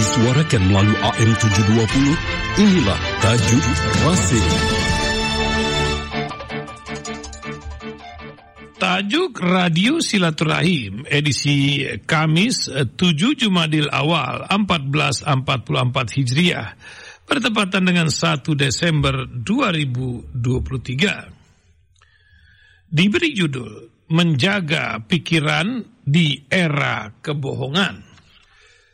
disuarakan melalui AM 720, inilah Tajuk Rasim. Tajuk Radio Silaturahim edisi Kamis 7 Jumadil Awal 1444 Hijriah bertepatan dengan 1 Desember 2023. Diberi judul Menjaga Pikiran di Era Kebohongan.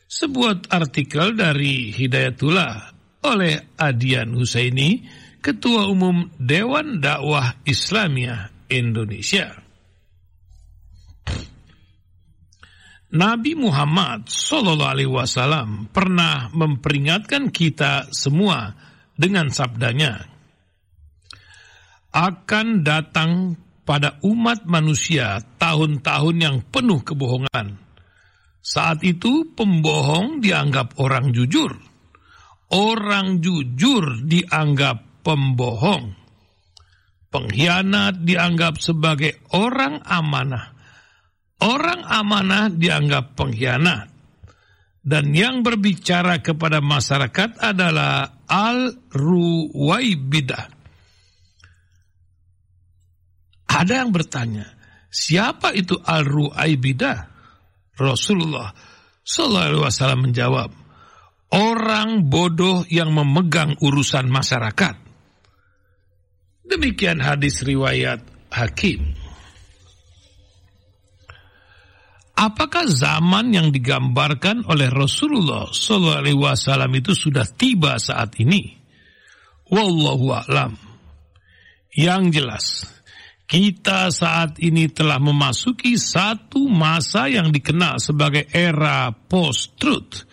Sebuah artikel dari Hidayatullah oleh Adian Husaini, Ketua Umum Dewan Dakwah Islamiyah Indonesia. Nabi Muhammad Wasallam pernah memperingatkan kita semua dengan sabdanya, akan datang pada umat manusia tahun-tahun yang penuh kebohongan. Saat itu pembohong dianggap orang jujur, orang jujur dianggap pembohong, pengkhianat dianggap sebagai orang amanah Orang amanah dianggap pengkhianat. Dan yang berbicara kepada masyarakat adalah Al-Ruwaibidah. Ada yang bertanya, siapa itu Al-Ruwaibidah? Rasulullah Sallallahu Alaihi Wasallam menjawab, orang bodoh yang memegang urusan masyarakat. Demikian hadis riwayat Hakim. Apakah zaman yang digambarkan oleh Rasulullah Sallallahu Alaihi Wasallam itu sudah tiba saat ini? Wallahu a'lam. Yang jelas, kita saat ini telah memasuki satu masa yang dikenal sebagai era post-truth,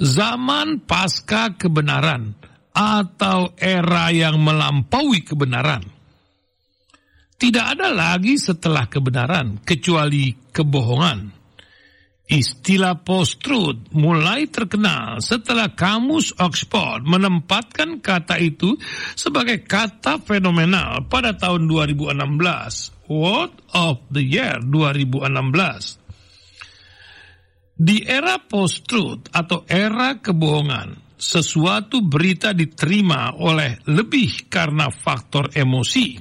zaman pasca kebenaran, atau era yang melampaui kebenaran. Tidak ada lagi setelah kebenaran kecuali kebohongan. Istilah post-truth mulai terkenal setelah kamus Oxford menempatkan kata itu sebagai kata fenomenal pada tahun 2016. Word of the Year 2016. Di era post-truth atau era kebohongan, sesuatu berita diterima oleh lebih karena faktor emosi.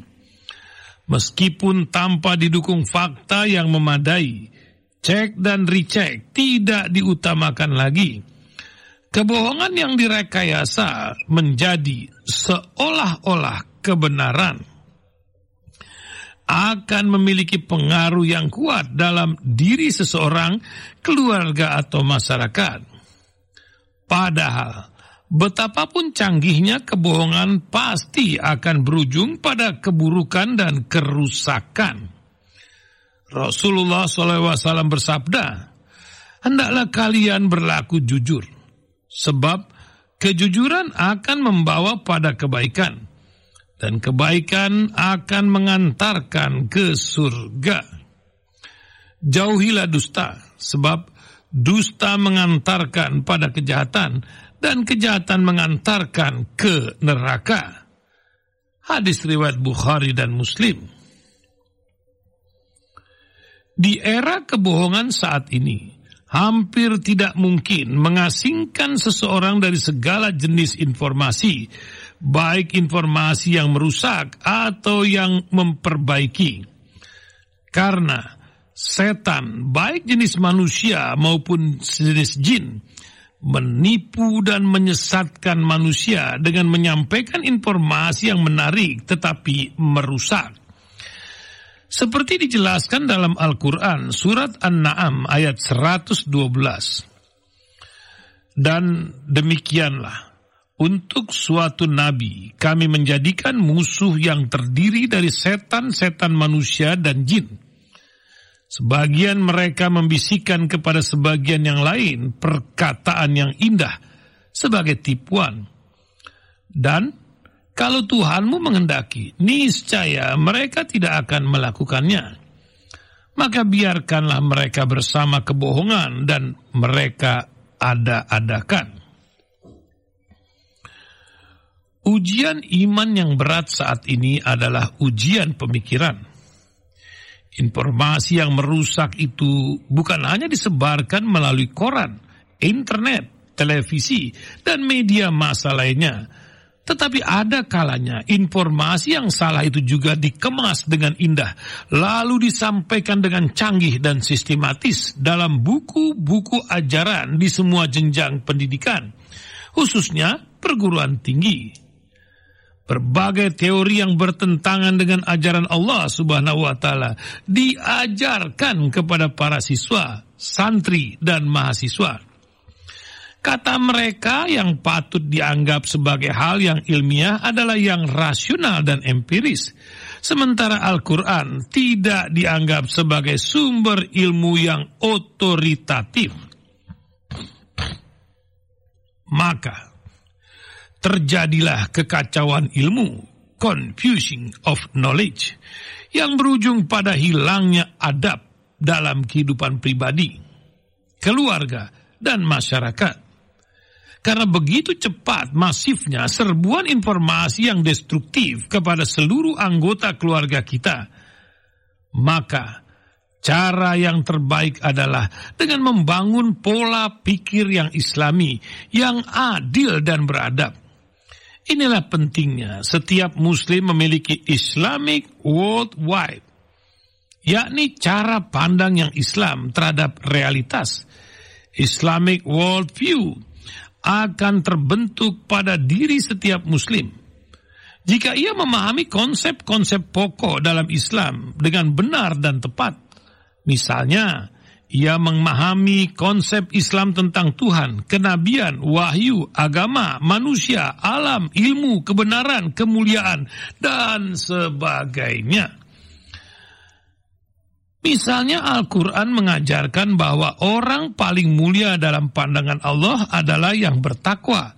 Meskipun tanpa didukung fakta yang memadai, cek dan recheck tidak diutamakan lagi. Kebohongan yang direkayasa menjadi seolah-olah kebenaran akan memiliki pengaruh yang kuat dalam diri seseorang, keluarga atau masyarakat. Padahal betapapun canggihnya kebohongan pasti akan berujung pada keburukan dan kerusakan. Rasulullah SAW bersabda, Hendaklah kalian berlaku jujur, sebab kejujuran akan membawa pada kebaikan, dan kebaikan akan mengantarkan ke surga. Jauhilah dusta, sebab dusta mengantarkan pada kejahatan, dan kejahatan mengantarkan ke neraka. Hadis riwayat Bukhari dan Muslim. Di era kebohongan saat ini, hampir tidak mungkin mengasingkan seseorang dari segala jenis informasi, baik informasi yang merusak atau yang memperbaiki. Karena setan, baik jenis manusia maupun jenis jin, menipu dan menyesatkan manusia dengan menyampaikan informasi yang menarik tetapi merusak. Seperti dijelaskan dalam Al-Quran, surat An-Na'am ayat 112. Dan demikianlah, untuk suatu nabi kami menjadikan musuh yang terdiri dari setan-setan manusia dan jin. Sebagian mereka membisikkan kepada sebagian yang lain perkataan yang indah sebagai tipuan. Dan kalau Tuhanmu menghendaki, niscaya mereka tidak akan melakukannya. Maka biarkanlah mereka bersama kebohongan dan mereka ada-adakan. Ujian iman yang berat saat ini adalah ujian pemikiran. Informasi yang merusak itu bukan hanya disebarkan melalui koran, internet, televisi, dan media massa lainnya. Tetapi ada kalanya informasi yang salah itu juga dikemas dengan indah, lalu disampaikan dengan canggih dan sistematis dalam buku-buku ajaran di semua jenjang pendidikan, khususnya perguruan tinggi. Berbagai teori yang bertentangan dengan ajaran Allah Subhanahu wa taala diajarkan kepada para siswa, santri dan mahasiswa. Kata mereka yang patut dianggap sebagai hal yang ilmiah adalah yang rasional dan empiris. Sementara Al-Quran tidak dianggap sebagai sumber ilmu yang otoritatif. Maka terjadilah kekacauan ilmu, confusing of knowledge, yang berujung pada hilangnya adab dalam kehidupan pribadi, keluarga, dan masyarakat. Karena begitu cepat masifnya serbuan informasi yang destruktif kepada seluruh anggota keluarga kita, maka cara yang terbaik adalah dengan membangun pola pikir yang islami, yang adil dan beradab. Inilah pentingnya setiap muslim memiliki Islamic worldwide, yakni cara pandang yang Islam terhadap realitas. Islamic worldview akan terbentuk pada diri setiap muslim. Jika ia memahami konsep-konsep pokok dalam Islam dengan benar dan tepat, misalnya ia memahami konsep Islam tentang Tuhan, kenabian, wahyu, agama, manusia, alam, ilmu, kebenaran, kemuliaan, dan sebagainya. Misalnya Al-Quran mengajarkan bahwa orang paling mulia dalam pandangan Allah adalah yang bertakwa.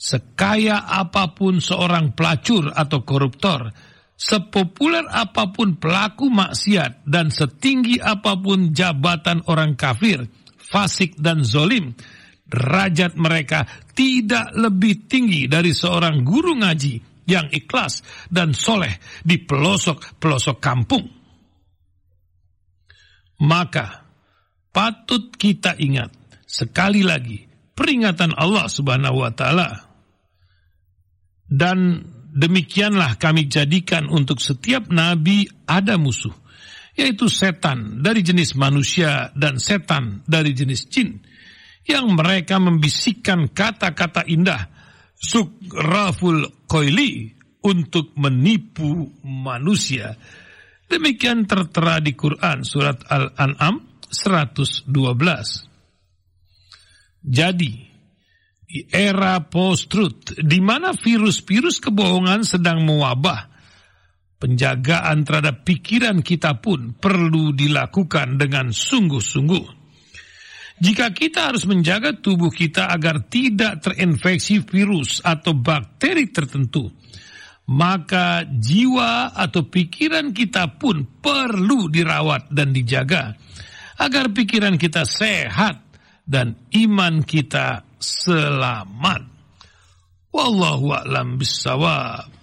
Sekaya apa pun seorang pelacur atau koruptor, sepopuler apa pun pelaku maksiat, dan setinggi apa pun jabatan orang kafir, fasik dan zolim, derajat mereka tidak lebih tinggi dari seorang guru ngaji yang ikhlas dan soleh di pelosok-pelosok kampung. Maka patut kita ingat sekali lagi peringatan Allah Subhanahu wa taala. Dan demikianlah kami jadikan untuk setiap nabi ada musuh, yaitu setan dari jenis manusia dan setan dari jenis jin yang mereka membisikkan kata-kata indah sukraful koili untuk menipu manusia Demikian tertera di Quran surat Al-An'am 112. Jadi, di era post-truth, di mana virus-virus kebohongan sedang mewabah, penjagaan terhadap pikiran kita pun perlu dilakukan dengan sungguh-sungguh. Jika kita harus menjaga tubuh kita agar tidak terinfeksi virus atau bakteri tertentu, maka jiwa atau pikiran kita pun perlu dirawat dan dijaga agar pikiran kita sehat dan iman kita selamat. Wallahu a'lam bissawab.